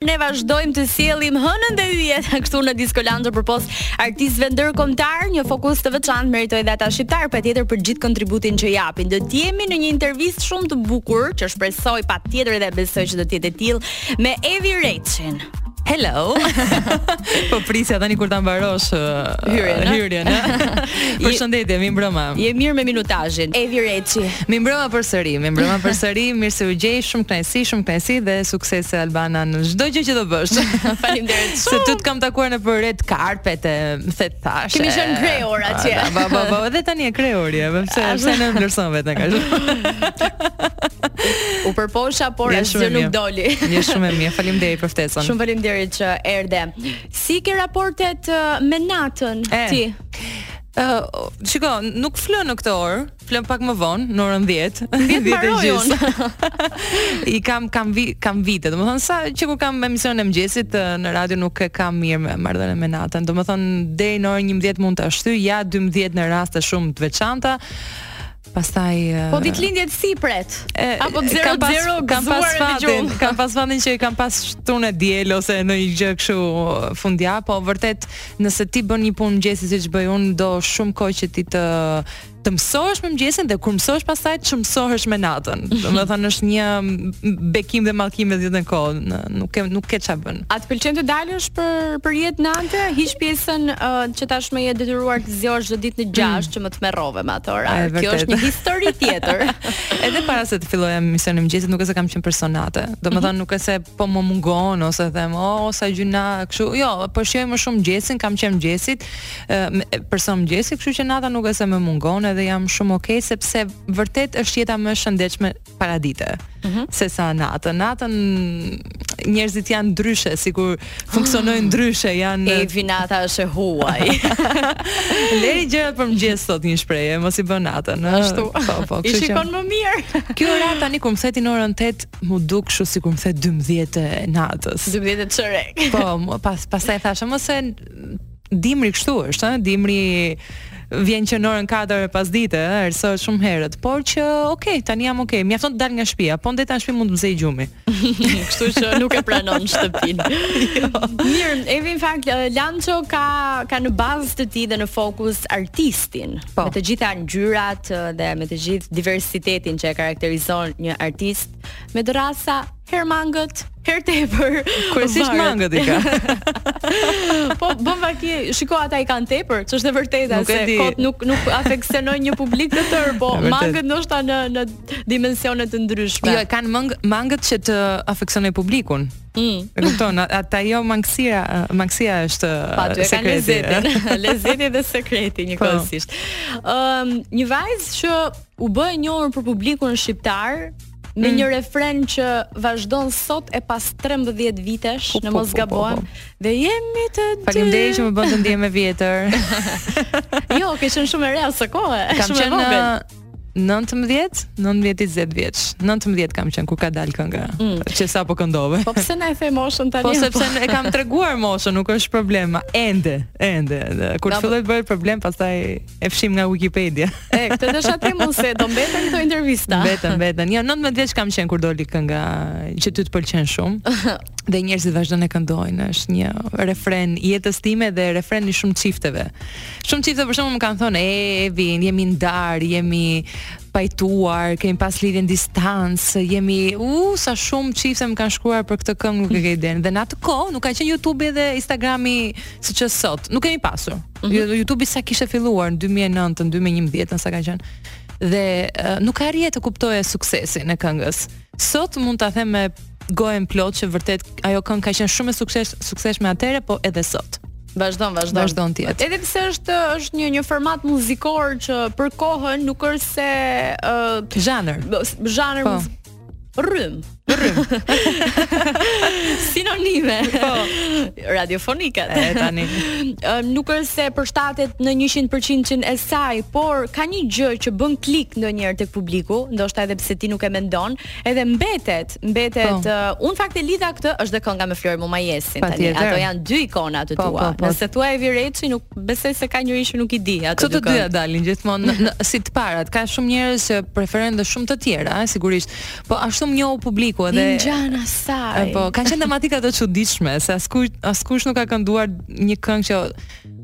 Ne vazhdojmë të sjellim hënën dhe yjet këtu në Disco Lounge përpos artistëve ndërkombëtar, një fokus të veçantë meritojnë dhe ata shqiptar patjetër për gjithë kontributin që japin. Do të jemi në një intervistë shumë të bukur që shpresoj patjetër dhe besoj që do të jetë e tillë me Evi Reçin. Hello. po prisja tani kur ta mbarosh uh, hyrjen. Hyrjen. Përshëndetje, mirëmbrëma. Je mirë me minutazhin. Evi Reçi. Mirëmbrëma përsëri, mirëmbrëma përsëri, mirë se ju gjej, shumë Si, shumë kënaqësi dhe suksese Albana në çdo gjë që do bësh. Faleminderit shumë. Se ty të kam takuar nëpër red carpet e më the tash. Kemi qenë kreor atje. Po po po, edhe tani e kreori, e pse pse ne vlerëson vetë nga U përposha por asgjë nuk doli. Je shumë e mirë. Faleminderit për ftesën. Shumë faleminderit që erdhe. Si ke raportet me natën ti? Uh, shiko, nuk fle në këtë orë, Fle pak më vonë, në orën 10. 10 mbaroj unë. I kam kam vi, kam vite. Domethënë sa që kur kam emisionin e mëngjesit në radio nuk e kam mirë marrëdhënien me natën. Domethënë deri në orën 11 mund ta shtyj, ja 12 në raste shumë të veçanta. Pastaj Po ditëlindjet si pret? Apo 00 kam pas, kam pas fatin, kam pas fatin që i kam pas shtunë e diel ose në një gjë kështu fundjavë, po vërtet nëse ti bën një punë mëngjesi siç bëj unë, do shumë kohë që ti të të mësohesh me mëngjesin dhe kur mësohesh pastaj të mësohesh me natën. Domethënë është një bekim dhe mallkim në të njëjtën kohë, nuk ke nuk ke çfarë bën. A të pëlqen të dalësh për për jetë nate? Hiq pjesën uh, që tashmë je detyruar të zgjohesh çdo ditë në 6 mm. që më tmerrove me atë orar. Kjo është një histori tjetër. Edhe para se të filloja emisionin e mëngjesit nuk është se kam qenë person nate. Domethënë mhm. nuk është se po më mungon ose them, "Oh, sa gjynah, kështu." Jo, po shijoj më shumë mëngjesin, kam qenë mëngjesit. person mëngjesi, kështu që nata nuk është se më mungon edhe jam shumë okay sepse vërtet është jeta më e shëndetshme paradite. Mm -hmm. Se sa natën, natën njerëzit janë ndryshe, sikur funksionojnë ndryshe, janë Evi, nata është e huaj. Lëri gjërat për mëngjes thotë një shprehje, mos i bëj natën, në ashtu. Po, po, I shikon më mirë. Kjo ora tani kur më thatë në orën 8, m'u duk kështu sikur më thatë 12 e natës. 12 e çerek. Po, pas pastaj thashë, mos e Dimri kështu është, ëh, dimri vjen që në orën 4 pasdite, ëh, errësohet shumë herët, por që okay, tani jam okay, mjafton të dal nga shtëpia, po ndenja në shtëpi mund të më zërë gjumi. kështu që nuk e pranon shtëpinë. jo. Mirë, Evi në fakt Lounge ka ka në bazë të tij dhe në fokus artistin. Po. Me të gjitha ngjyrat dhe me të gjithë diversitetin që e karakterizon një artist me dërrasa herë mangët, herë tepër. Kryesisht mangët i ka. po bën vaki, shiko ata i kanë tepër, ç'është e vërteta nuk se e kot nuk nuk afeksionojnë një publik të tërë, po mangët ndoshta në në dimensione të ndryshme. Jo, e kanë mang, mangët që të afeksionojnë publikun. Mm. E kupton, ata jo mangësia, mangësia është pa, sekreti. Lezeti, lezeti dhe sekreti një po. kohësisht. Ëm, um, një vajzë që u bë e njohur për publikun shqiptar, me mm. një refren që vazhdon sot e pas 13 vitesh, në mos gabohem, dhe jemi të dy. Faleminderit që më bën të ndiem e vjetër. jo, ke qenë shumë e re asë kohë, shumë e vogël. 19, 19 vjeç. 19 kam qenë kur ka dal kënga. Mm. Që sa po këndove. Po pse na e the moshën tani? Po, po? sepse po? e kam treguar moshën, nuk është problem. Ende, ende. Kur të fillojë bëhet problem, pastaj e fshim nga Wikipedia. E, këtë do të them unë se do mbeten këto intervista. Mbeten, mbeten. Jo, 19 vjeç kam qenë kur doli kënga që ty të pëlqen shumë. Dhe njerëzit vazhdojnë e këndojnë, është një refren i jetës time dhe refren i shumë çifteve. Shumë çifte për shembull më kanë thënë, "E, Evi, jemi ndar, jemi pajtuar, kemi pas lidhje në distancë, jemi u uh, sa shumë çifte më kanë shkruar për këtë këngë nuk e ke idenë. Dhe në atë kohë nuk ka qenë YouTube dhe Instagrami siç është sot. Nuk kemi pasur. Mm -hmm. YouTube-i sa kishte filluar në 2009, në 2011, sa ka qenë. Dhe uh, nuk arrije të kuptoje suksesin e këngës. Sot mund ta them me gojën plot që vërtet ajo këngë ka qenë shumë e sukses, suksesshme atëherë, po edhe sot. Vazhdon, vazhdon. Vazhdon ti. Edhe pse është është një një format muzikor që për kohën nuk është se ë uh, zhanër. Zhanër po. Rrym. Rrym. Sinonime. Po. Radiofonika. E tani. Nuk është se përshtatet në 100% e saj, por ka një gjë që bën klik ndonjëherë tek publiku, ndoshta edhe pse ti nuk e mendon, edhe mbetet, mbetet. Po. Uh, unë në fakt e lidha këtë, është dhe kënga me Flori Mumajesin tani. Ato janë dy ikona të po, tua. Po, po, po. Nëse thua Evi Reci nuk Besoj se ka njëri që nuk i di atë. Këto të dyja dalin gjithmonë në, si të parat. Ka shumë njerëz që preferojnë dhe shumë të tjera, eh, sigurisht. Po ashtu më njohu publiku edhe. Ngjan asaj. Po, ka qenë tematika të çuditshme, se askush askush nuk ka kënduar një këngë që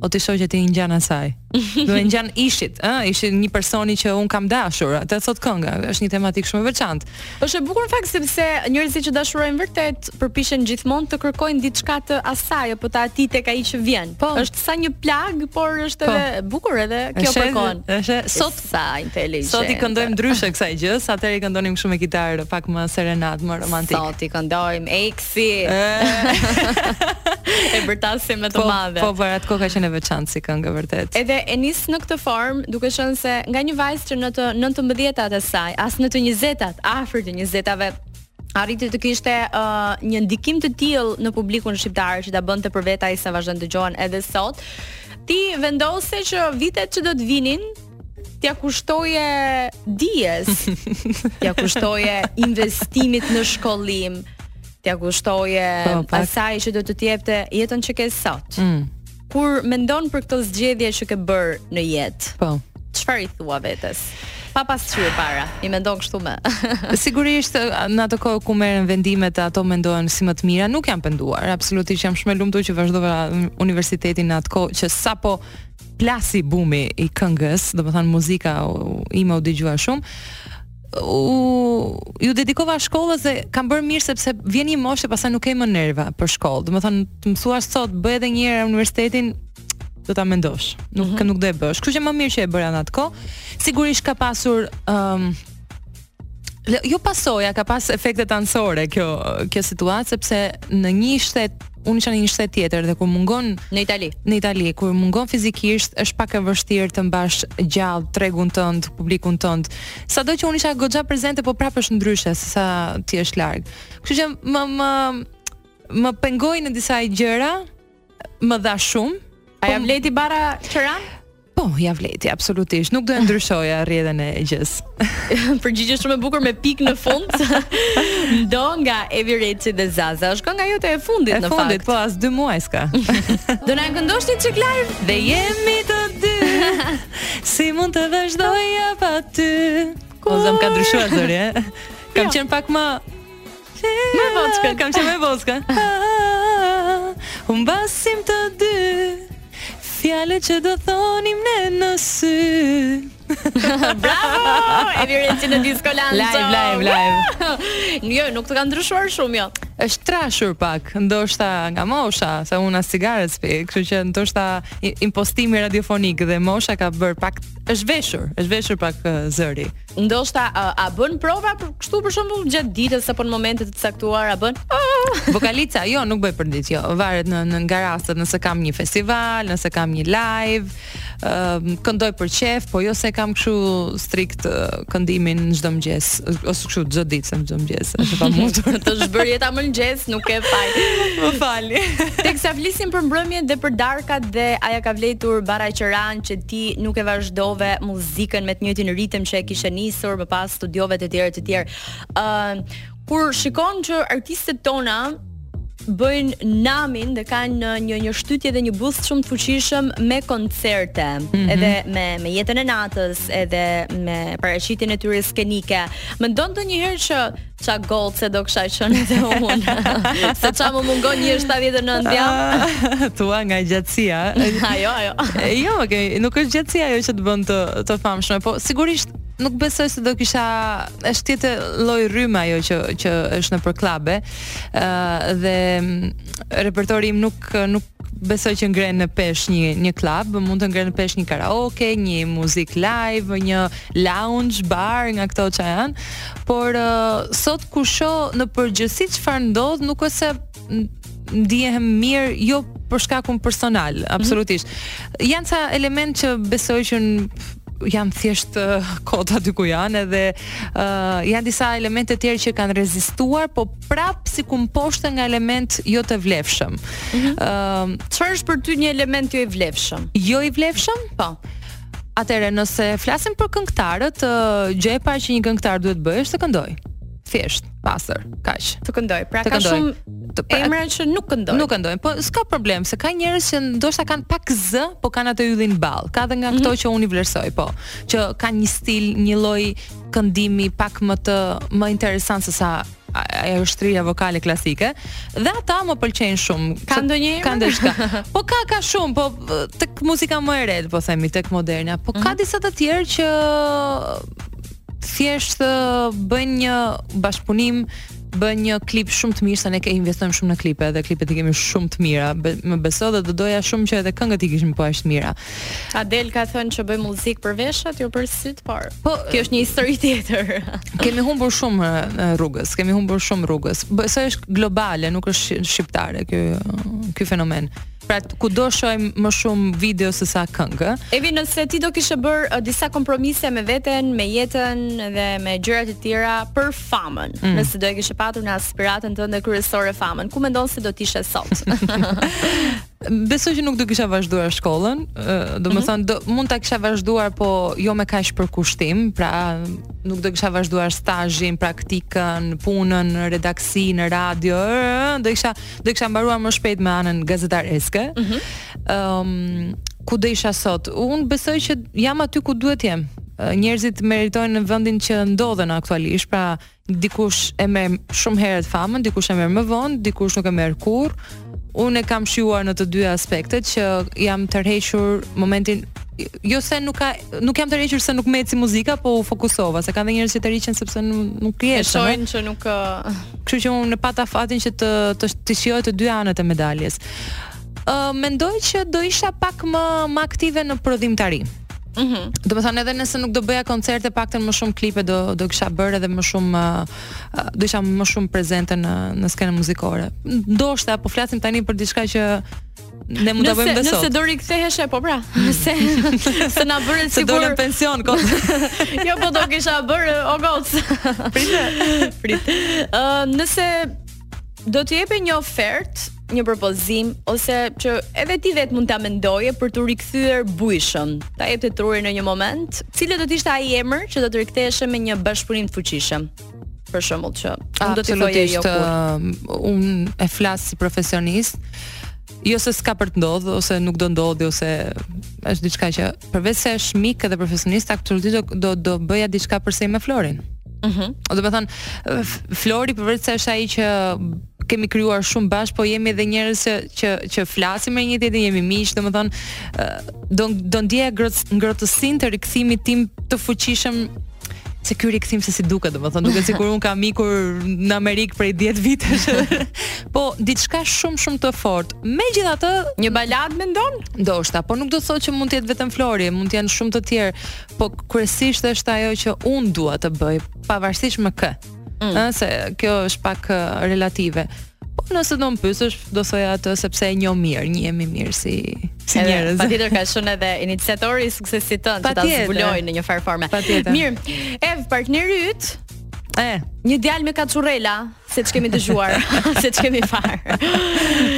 o ti shoqë ti ngjan asaj. Domethënë ngjan ishit, ë, eh, ishit një personi që un kam dashur, atë thot kënga, është një tematikë shumë e veçantë. Është e bukur në fakt sepse njerëzit që dashurojnë vërtet përpiqen gjithmonë të kërkojnë diçka të asaj apo të atij tek ai që vjen. Po. Është sa një plag, por është po. edhe bukur edhe kjo për kohën. Është sot sa inteligjent. Sot i këndojmë ndryshe kësaj gjëje, se atëherë i këndonim kështu me kitarë pak më serenat, më romantik. Sot i këndojmë ex si e bërtasim me të madhe. Po, po, për atë kohë ka qenë e veçantë si këngë vërtet. Edhe e nis në këtë formë, duke qenë se nga një vajzë që në të 19-tat e saj, as në të 20-tat, afër të 20-tave, arriti të kishte uh, një ndikim të tillë në publikun shqiptar që ta bënte për vete aq sa vazhdojnë dëgjohen edhe sot. Ti vendose që vitet që do të vinin t'ja kushtoje dijes, t'ja kushtoje investimit në shkollim, t'ja kushtoje po, po. asaj që do të të jepte jetën që ke sot. Mm. Kur mendon për këto zgjedhje që ke bër në jetë, po. Çfarë i thua vetes? Pa pasqyrë para, i mendon kështu. Sigurisht në atë kohë kur merren vendimet ato mendohen si më të mira, nuk jam penduar. Absolutisht jam shumë e lumtur që vazhdova universitetin në atë kohë që sapo plasi bumi i këngës, domethënë muzika ime u dëgjua shumë, unë ju dedikova shkollës dhe kam bërë mirë sepse vjen një moshë pastaj nuk ke më nerva për shkollë. Domethënë, të më thuash sot bëj edhe një herë universitetin do ta mendosh. Nuk mm -hmm. nuk do e bësh. Kështu që më mirë që e bëra në atë kohë. Sigurisht ka pasur ëm um, jo pasoja ka pas efektet anësore kjo kjo situatë sepse në një shtet unë isha në një shtet tjetër dhe kur mungon në Itali në Itali kur mungon fizikisht është pak e vështirë të mbash gjallë tregun tënd publikun tënd sado që unë isha goxha prezente po prapë është ndryshe se sa të jesh larg kështu që më më më pengoi në disa gjëra më dha shumë a ja vlejti barra qiranë Po, ja vlejti, absolutisht. Nuk do e ndryshoja rrjedhën e gjës. Përgjigje shumë e bukur me pikë në fund. Do nga Evi Reci dhe Zaza. Është kënga jote e fundit në fakt. E fundit, po as 2 muaj s'ka. do na këndosh një çik live dhe jemi të dy. si mund të vazhdoja pa ty? Kush e di m'ka ndryshuar zëri, eh? Kam jo. qenë pak më Më vocka, kam qenë më vocka. Humbasim të dy fjalët që do thonim ne në sy. Bravo! Evi Reci në Disco Lanzo. Live, live, live. jo, nuk të ka ndryshuar shumë jo. Është trashur pak, ndoshta nga mosha, se unë as cigare s'pi, kështu që ndoshta impostimi radiofonik dhe mosha ka bër pak është veshur, është veshur pak zëri. Ndoshta a, a bën prova për kështu për shembull gjatë ditës apo në momente të caktuara bën? Ah! Vokaliza, jo, nuk bëj për ditë, jo. Varet në, në nga rastet, nëse kam një festival, nëse kam një live, ë këndoj për qef, po jo se kam kështu strikt ë, këndimin çdo mëngjes, ose kështu çdo ditë se çdo mëngjes, është e pamundur. T'është bër jeta me mëngjes, nuk ke faj. Më falni. Teksa flisim për mbrëmjet dhe për darkat dhe a ja ka vlejtur barra qiranë që ti nuk e vazhdove muzikën me të njëjtin ritëm që e kishe mhm. nisur më pas studiove të tjera të tjera. Ë uh, kur shikon që artistet tona bëjnë namin dhe kanë një një, një shtytje dhe një boost shumë të fuqishëm me koncerte, mm -hmm. edhe me me jetën e natës, edhe me paraqitjen e tyre skenike. Mendon ndonjëherë që Ça goldse do kisha qënë dhe unë Se ça më mungon një 79 dja ah, Thua nga gjatësia Ajo, ajo Jo, ok, nuk është gjatësia ajo që të bën të, të famshme Po sigurisht nuk besoj se do kisha është tjetër lloj rrymë ajo që, që është nëpër klabe uh, Dhe mm, repertori im nuk, nuk besoj që ngre në peshë një, një klab Mund të ngrejë në peshë një karaoke, një muzikë live, një lounge bar, nga këto që janë, por uh, sot kur shoh në përgjithësi çfarë ndodh, nuk është se ndihem mirë, jo për shkakun tim personal, mhm. absolutisht. Mm -hmm. Janë ca element që besoj që në janë thjesht uh, kota dy ku janë edhe uh, janë disa elemente të tjerë që kanë rezistuar, po prap sikur mposhten nga element jo të vlefshëm. Mhm. Ëm, mm -hmm. uh, çfarë është për ty një element jo i vlefshëm? Jo i vlefshëm? Po. Atëherë nëse flasim për këngëtarët, gjëja e parë që një këngëtar duhet të bëjë është të këndojë. Thjesht, pastër, kaq. Të këndojë. Pra të ka këndojë. shumë pra, emra që nuk këndojnë. Nuk këndojnë, po s'ka problem, se ka njerëz që ndoshta kanë pak zë, po kanë atë yllin në ballë. Ka edhe nga mm -hmm. këto mhm. që unë i vlerësoj, po, që kanë një stil, një lloj këndimi pak më të më interesant se sa ajo shtrirja vokale klasike dhe ata më pëlqejnë shumë. Ka ndonjë ka ndonjë. Po ka ka shumë, po tek muzika më e re, po themi tek moderna, po ka mhm. disa të tjerë që thjesht bëjnë një bashkëpunim bëjnë një klip shumë të mirë se ne investojmë shumë në klipe dhe klipet i kemi shumë të mira. Më beso dhe do doja shumë që edhe këngët t'i kishim po aq të mira. Adel ka thënë që bëj muzikë për veshët, jo për sytë, por po, kjo është një histori tjetër. kemi humbur shumë rrugës, kemi humbur shumë rrugës. Besoj është globale, nuk është shqiptare ky ky fenomen. Pra kudo shohim më shumë video se sa këngë. Evi nëse ti do kishe bërë uh, disa kompromise me veten, me jetën dhe me gjërat e tjera për famën. Mm. Nëse do e kishe patur në aspiratën tënde kryesore famën, ku mendon se do të ishe sot? Besoj që nuk do kisha vazhduar shkollën, domethënë mhm. do, mund ta kisha vazhduar, po jo me kaq përkushtim, pra nuk do kisha vazhduar stazhin, praktikën, punën në redaksi, në radio, do kisha, do kisha mbaruar më shpejt me anën gazetareske. Mm -hmm. um, ku do isha sot? Unë besoj që jam aty ku duhet të jem. Njerëzit meritojnë vendin që ndodhen aktualisht, pra Dikush e merr shumë herët famën, dikush e merr më vonë, dikush nuk e merr kurrë. Unë e kam shijuar në të dy aspektet që jam tërhequr momentin jo se nuk ka nuk jam tërhequr se nuk më eci muzika, po u fokusova, se ka dhe njerëz që tërhiqen sepse nuk nuk je. E shohin që nuk Kështu që unë e pata fatin që të të, të shijoj të dy anët e medaljes. Ë uh, mendoj që do isha pak më më aktive në prodhimtari. Mhm. Mm domethënë edhe nëse nuk do bëja koncerte, paktën më shumë klipe do do kisha bërë edhe më shumë uh, do isha më shumë prezente në në skenën muzikore. Ndoshta po flasim tani për diçka që Ne mund ta bëjmë dhe sot. Nëse do riktheheshe po pra, se se na bëre sikur se do në pension kot. jo po do kisha bërë o goc. Prit. Prit. Ë nëse do të jepej një ofertë, një propozim ose që edhe ti vetë mund ta mendoje për t'u rikthyer bujshëm. Ta jepte truri në një moment, cili do të ishte ai emër që do të riktheheshe me një bashkëpunim të fuqishëm. Për shembull që unë do të thoje jo kur. Uh, unë e flas si profesionist. Jo se s'ka për të ndodhur, ose nuk do ndodhë, ose është diçka që përveç se është mik edhe profesionist, absolutisht do do do bëja diçka përsëri me Florin. Mhm. Mm domethënë Flori përveç se është ai që kemi krijuar shumë bashkë, po jemi edhe njerëz që që që flasim me njëri-tjetrin, jemi miq, domethënë do do ndjeja ngrohtësinë të rikthimit tim të fuqishëm se ky rikthim se si duket, domethënë duket sikur un kam ikur në Amerikë prej 10 vitesh. po diçka shumë shumë të fortë. Megjithatë, një baladë mendon? Ndoshta, po nuk do të thotë që mund të jetë vetëm Flori, mund të jenë shumë të tjerë, po kryesisht është ajo që un dua të bëj, pavarësisht me kë. mm. ë se kjo është pak relative. Po nëse do më pyesësh, do thoja atë sepse e njoh mirë, njihemi mirë si si njerëz. Patjetër ka qenë edhe iniciatori i suksesit tënd që të zbuloi në një farë forme. Mirë. E partneri yt E, një djalë me kaçurrela, se ç'kemi dëgjuar, se ç'kemi parë.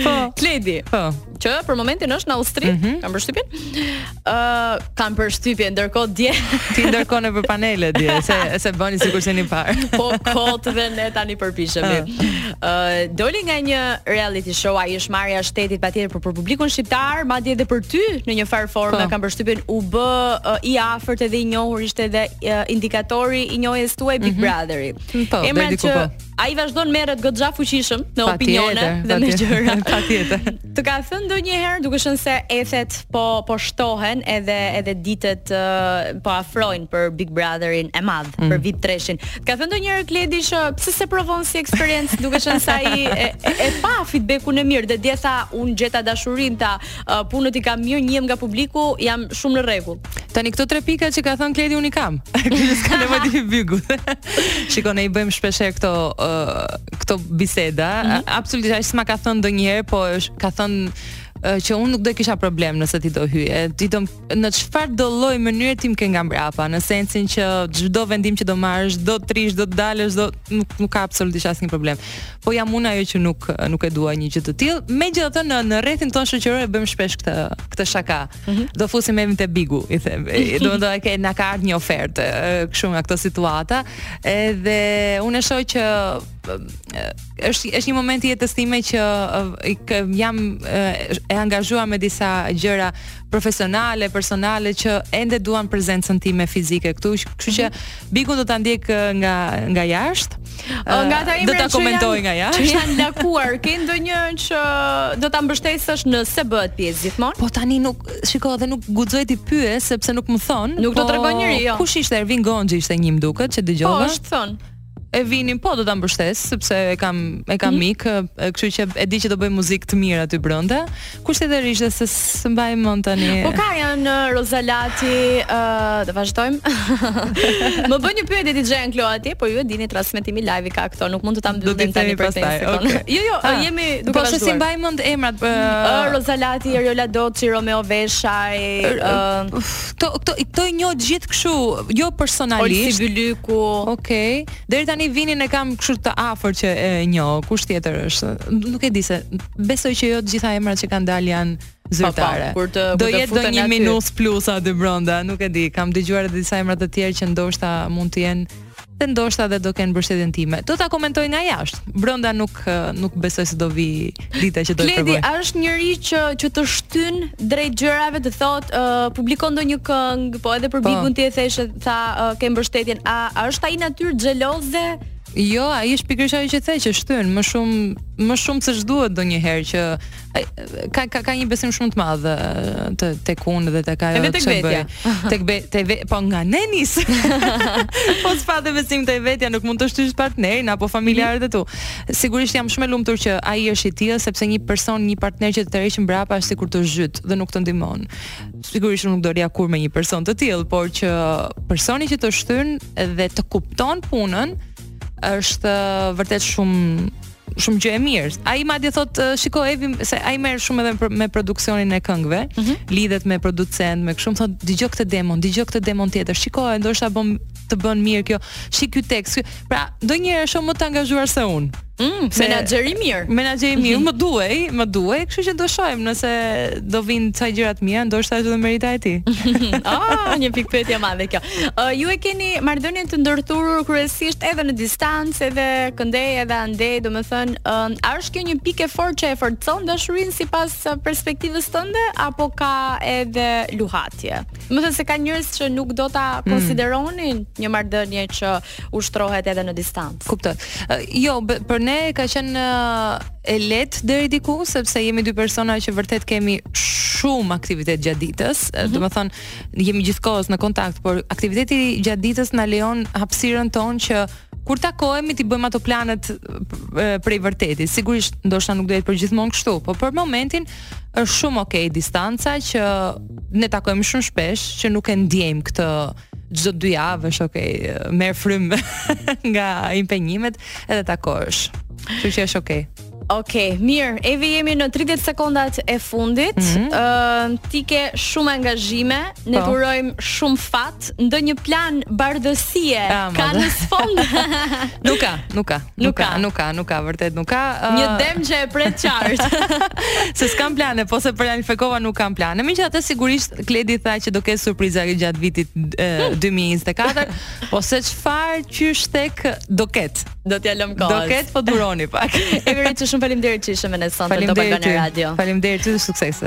Po, Kledi. Po. që për momentin është në Austri, mm -hmm. kam përshtypjen. Ë, uh, kam përshtypjen ndërkohë dje. Ti ndërkohë nëpër panele dje, se se bëni sikur s'e keni parë. po kot dhe ne tani përpiqemi. Ah. Ë, uh, doli nga një reality show ai është marrja e shtetit patjetër për, për publikun shqiptar, madje edhe për ty në një farë forme, po. kam përshtypjen u bë uh, i afërt edhe i njohur ishte edhe uh, indikatori i njohjes tuaj Big mm -hmm. Brotheri. Po, Ndërsa që po. ai vazhdon merret goxha fuqishëm me pa opinione tjetër, dhe me gjëra. Patjetër. Të ka thënë ndonjëherë duke qenë se ethet po po shtohen edhe edhe ditët uh, po afrojnë për Big Brotherin e madh, mm. për VIP 3-shin. Të ka thënë ndonjëherë Kledi që pse s'e provon si eksperiencë duke qenë se ai e, e, e pa feedbackun e mirë dhe të tha un gjeta dashurinë ta uh, punët i kam mirë, njihem nga publiku, jam shumë në rregull. Tani këto tre pika që ka thënë Kledi unë i kam. Kledi s'ka nevojë te Bigu. Shiko, ne i bëjmë shpesh herë këto uh, këto biseda. Mm -hmm. Absolutisht ai s'ma ka thënë ndonjëherë, po është ka thënë uh, që unë nuk do kisha problem nëse ti do hyje. Ti do në çfarë do lloj mënyre ti më ke nga mbrapa, në sensin që çdo vendim që do marrësh, do të rrish, do të dalësh, do nuk nuk ka absolutisht asnjë problem. Po jam unë ajo që nuk nuk e dua një gjë të tillë. Megjithatë në në rrethin tonë shoqëror e bëjmë shpesh këtë këtë shaka. Mm -hmm. Do fusim emrin te Bigu, i them. Do të thotë që na ka ardhur një ofertë kështu nga këto situata, edhe unë e shoh që është është një moment i jetës time që jam e angazhuar me disa gjëra profesionale, personale që ende duan prezencën time fizike këtu, kështu që mhm. Bigun do ta ndjek nga nga jashtë. Nga ata do ta komentoj nga jashtë. Që janë lakuar, ke ndonjë që do ta mbështesësh nëse bëhet pjesë gjithmonë? Po tani nuk shiko dhe nuk guxoj t'i pyes sepse nuk më thonë. Nuk po, do të tregon njëri, jo. Kush ishte Ervin Gonxhi ishte një më duket që dëgjova. Po, është thënë. Vinin, po do ta mbështes sepse e kam e kam mm -hmm. mik, kështu që e di që do bëjë muzikë të mirë aty brenda. Kush tjetër ishte se s'e mbaj mend tani. Po ka janë uh, Roza Lati, ë uh, do vazhdojmë. Më bën një pyetje ti Jean Klo atje, po ju e dini transmetimi live i ka këto, nuk mund të ta mbyllim tani për këtë sekond. Okay. Jo, jo, ha. jemi duke po vazhduar. Po s'i mbaj mend emrat? Uh, uh, Roza Lati, Eriola Doçi, Romeo Veshaj, ë uh, Këto këto këto i njoh të gjithë kështu, jo Olsi personalisht. Bylyku. Okej. Deri tani Vinin e kam kështu të afërt që e njoh. Kush tjetër është? N- Nuk e di se besoj që jo të gjitha emrat që kanë dalë janë zyrtare. Po, kur të- kur do të jetë do futen ndonjë aty. minus plus aty brenda, nuk e di. Kam dëgjuar edhe disa emra të tjerë që ndoshta mund të jenë dhe ndoshta dhe do kenë mbështetjen time. Do ta komentoj nga jashtë. Brenda nuk nuk besoj se do vijë dita që do të provoj. Kledi është njeri që që të shtyn drejt gjërave të thotë uh, publiko ndonjë këngë, po edhe për po. Bigun ti e the, të, tha uh, ke mbështetjen. A, a është ai natyrë xheloze? Jo, ai është pikërisht ajo që the që shtyn, më shumë më shumë se ç'duhet ndonjëherë që ka ka ka një besim shumë të madh te tek unë dhe tek ajo që bëj. Tek be, te ve, po nga ne nis. po s'pate besim te vetja nuk mund të shtysh partnerin apo familjarët e tu. Sigurisht jam shumë e lumtur që ai është i tillë sepse një person, një partner që të tërheq mbrapa është sikur të zhyt dhe nuk të ndihmon. Sigurisht nuk do rrija kurrë me një person të tillë, por që personi që të shtyn dhe të kupton punën është vërtet shumë shumë gjë e mirë. Ai madje thotë shiko Evi se ai merret shumë edhe për, me produksionin e këngëve, mm -hmm. lidhet me producentë, me kështu thotë dëgjoje këtë demon, dëgjoje këtë demon tjetër. Shiko, ndoshta bën të bën mirë kjo. Shik ky tekst. Kjo. Pra, ndonjëherë është shumë më i angazhuar se unë. Mm, se menaxher i mirë. Menaxher i mirë, mm -hmm. më duhej, më duhej, kështu që do shohim nëse do vijnë ca gjëra të mira, ndoshta është edhe merita e tij. ah, një pikëpyetje e madhe kjo. Uh, ju e keni marrëdhënien të ndërthurur kryesisht edhe në distancë, edhe këndej, edhe andej, domethënë, uh, a është kjo një pikë e fortë që e forcon dashurinë sipas perspektivës tënde, apo ka edhe luhatje? Domethënë se ka njerëz që nuk do ta hmm. konsideronin mm. një marrëdhënie që ushtrohet edhe në distancë. Kuptoj. Uh, jo, për ne ka qenë uh, e lehtë deri diku sepse jemi dy persona që vërtet kemi shumë aktivitet gjatë ditës, mm -hmm. domethënë jemi gjithë kohës në kontakt, por aktiviteti gjatë ditës na lejon hapësirën tonë që kur takohemi t'i bëjmë ato planet prej vërteti. Sigurisht ndoshta nuk do jetë përgjithmonë kështu, por për momentin është shumë okay distanca që ne takohemi shumë shpesh që nuk e ndiejmë këtë çdo dy javë është okay. Merr frymë nga impenjimet edhe takohesh. Kështu që është okay. Ok, mirë, Evi jemi në 30 sekondat e fundit. Mm -hmm. uh, ti ke shumë angazhime, ne po. urojmë shumë fat, ndonjë plan bardhësie ah, ka në fund. nuk ka, nuk ka. Nuk ka, nuk ka, nuk ka, vërtet nuk ka. Uh... Një dem që e pret qartë. se s'kam plane, po se për alfekova nuk kam plane. Megjithatë sigurisht Kledi tha që do ketë surpriza gjatë vitit uh, 2024, hmm. po se çfarë qysh tek do ketë. Do t'ia lëmë kohës. Do ketë po duroni pak. Evi Reçi shumë faleminderit që ishe me ne sonte në Top Albania Radio. Faleminderit, ty suksese.